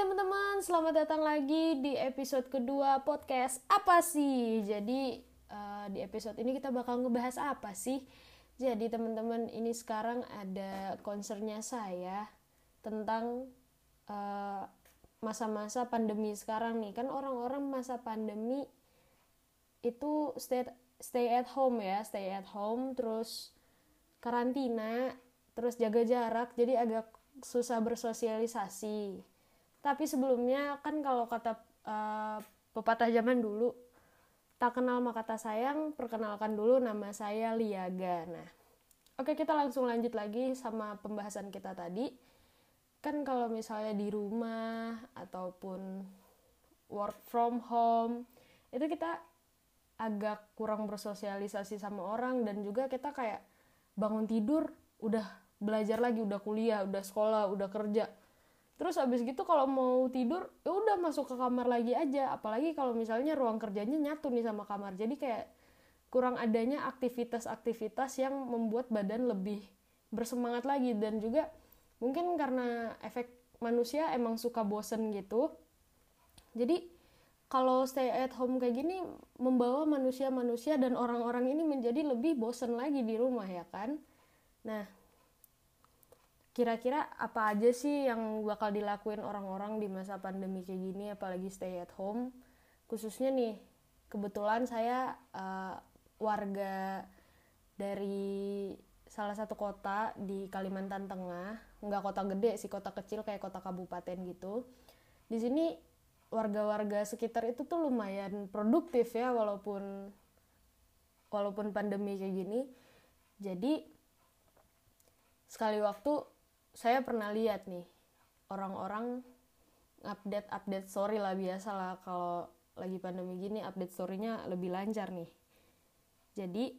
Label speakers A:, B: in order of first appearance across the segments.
A: teman-teman, selamat datang lagi di episode kedua podcast Apa sih? Jadi uh, di episode ini kita bakal ngebahas apa sih? Jadi teman-teman, ini sekarang ada concernnya saya tentang uh, masa-masa pandemi sekarang nih. Kan orang-orang masa pandemi itu stay stay at home ya, stay at home terus karantina, terus jaga jarak, jadi agak susah bersosialisasi tapi sebelumnya kan kalau kata uh, pepatah zaman dulu tak kenal maka kata sayang perkenalkan dulu nama saya Liaga. Nah oke kita langsung lanjut lagi sama pembahasan kita tadi. Kan kalau misalnya di rumah ataupun work from home itu kita agak kurang bersosialisasi sama orang dan juga kita kayak bangun tidur udah belajar lagi udah kuliah udah sekolah udah kerja terus abis gitu kalau mau tidur ya udah masuk ke kamar lagi aja. Apalagi kalau misalnya ruang kerjanya nyatu nih sama kamar. Jadi kayak kurang adanya aktivitas-aktivitas yang membuat badan lebih bersemangat lagi. Dan juga mungkin karena efek manusia emang suka bosen gitu. Jadi kalau stay at home kayak gini membawa manusia-manusia dan orang-orang ini menjadi lebih bosen lagi di rumah ya kan? Nah kira-kira apa aja sih yang bakal dilakuin orang-orang di masa pandemi kayak gini apalagi stay at home? Khususnya nih kebetulan saya uh, warga dari salah satu kota di Kalimantan Tengah nggak kota gede sih kota kecil kayak kota kabupaten gitu. Di sini warga-warga sekitar itu tuh lumayan produktif ya walaupun walaupun pandemi kayak gini. Jadi sekali waktu saya pernah lihat nih orang-orang update update story lah biasa lah kalau lagi pandemi gini update storynya lebih lancar nih. Jadi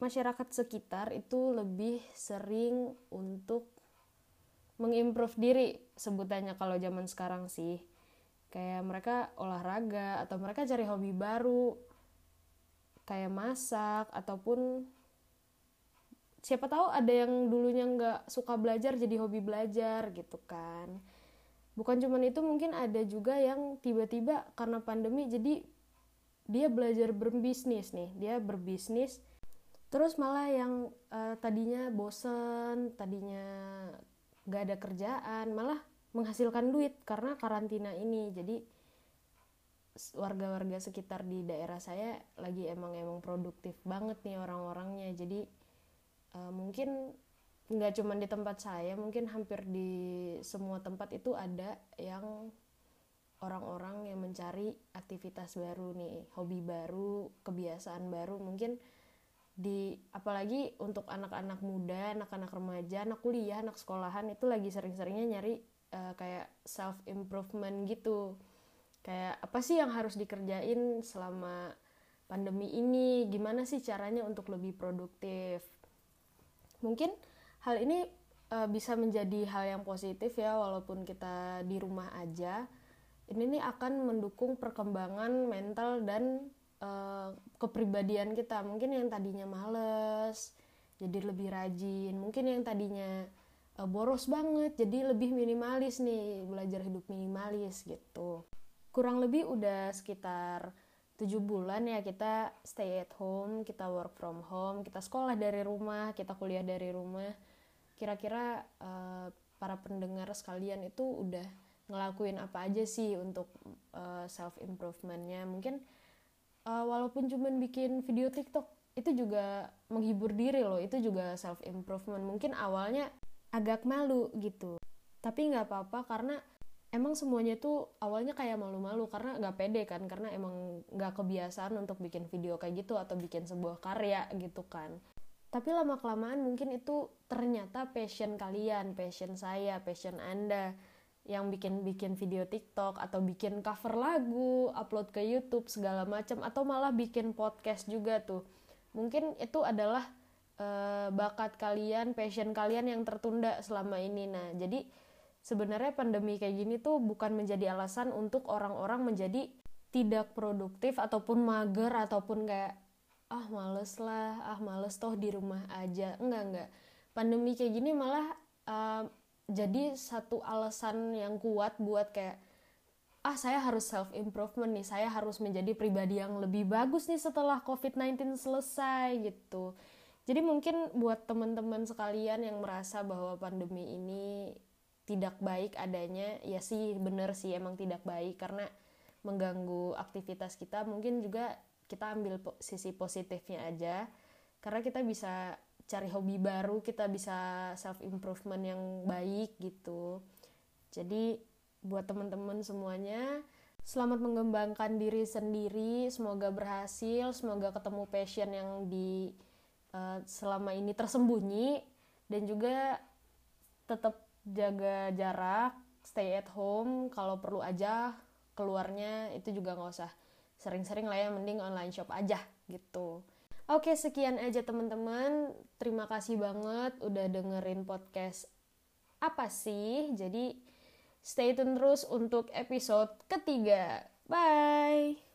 A: masyarakat sekitar itu lebih sering untuk mengimprove diri sebutannya kalau zaman sekarang sih. Kayak mereka olahraga atau mereka cari hobi baru kayak masak ataupun siapa tahu ada yang dulunya nggak suka belajar jadi hobi belajar gitu kan. Bukan cuman itu mungkin ada juga yang tiba-tiba karena pandemi jadi dia belajar berbisnis nih dia berbisnis. Terus malah yang uh, tadinya bosen tadinya nggak ada kerjaan malah menghasilkan duit karena karantina ini. Jadi warga-warga sekitar di daerah saya lagi emang emang produktif banget nih orang-orangnya. Jadi uh, mungkin nggak cuma di tempat saya mungkin hampir di semua tempat itu ada yang orang-orang yang mencari aktivitas baru nih hobi baru kebiasaan baru. Mungkin di apalagi untuk anak-anak muda anak-anak remaja anak kuliah anak sekolahan itu lagi sering-seringnya nyari uh, kayak self improvement gitu. Kayak apa sih yang harus dikerjain selama pandemi ini? Gimana sih caranya untuk lebih produktif mungkin hal ini uh, bisa menjadi hal yang positif ya walaupun kita di rumah aja. Ini nih akan mendukung perkembangan mental dan uh, kepribadian kita. Mungkin yang tadinya males jadi lebih rajin. Mungkin yang tadinya uh, boros banget jadi lebih minimalis nih belajar hidup minimalis gitu. Kurang lebih udah sekitar tujuh bulan ya kita stay at home, kita work from home, kita sekolah dari rumah, kita kuliah dari rumah. Kira-kira uh, para pendengar sekalian itu udah ngelakuin apa aja sih untuk uh, eh, self improvementnya? Mungkin uh, walaupun cuman bikin video TikTok itu juga menghibur diri loh, itu juga self improvement. Mungkin awalnya agak malu gitu, tapi nggak apa-apa karena emang semuanya tuh awalnya kayak malu-malu karena nggak pede kan karena emang nggak kebiasaan untuk bikin video kayak gitu atau bikin sebuah karya gitu kan tapi lama kelamaan mungkin itu ternyata passion kalian passion saya passion anda yang bikin bikin video TikTok atau bikin cover lagu, upload ke YouTube segala macam atau malah bikin podcast juga tuh. Mungkin itu adalah uh, bakat kalian, passion kalian yang tertunda selama ini. Nah, jadi sebenarnya pandemi kayak gini tuh bukan menjadi alasan untuk orang-orang menjadi tidak produktif ataupun mager ataupun kayak ah males lah ah males toh di rumah aja. Enggak enggak. Pandemi kayak gini malah uh, jadi satu alasan yang kuat buat kayak ah saya harus self improvement nih saya harus menjadi pribadi yang lebih bagus nih setelah covid-19 selesai gitu. Jadi mungkin buat teman-teman sekalian yang merasa bahwa pandemi ini tidak baik adanya ya sih bener sih emang tidak baik. Karena mengganggu aktivitas kita mungkin juga kita ambil sisi positifnya aja. Karena kita bisa cari hobi baru kita bisa self improvement yang baik gitu. Jadi buat teman-teman semuanya selamat mengembangkan diri sendiri semoga berhasil semoga ketemu passion yang di uh, selama ini tersembunyi dan juga tetap jaga jarak stay at home kalau perlu aja keluarnya itu juga nggak usah sering-sering lah ya mending online shop aja gitu oke sekian aja teman-teman terima kasih banget udah dengerin podcast apa sih jadi Stay tune terus untuk episode ketiga. Bye!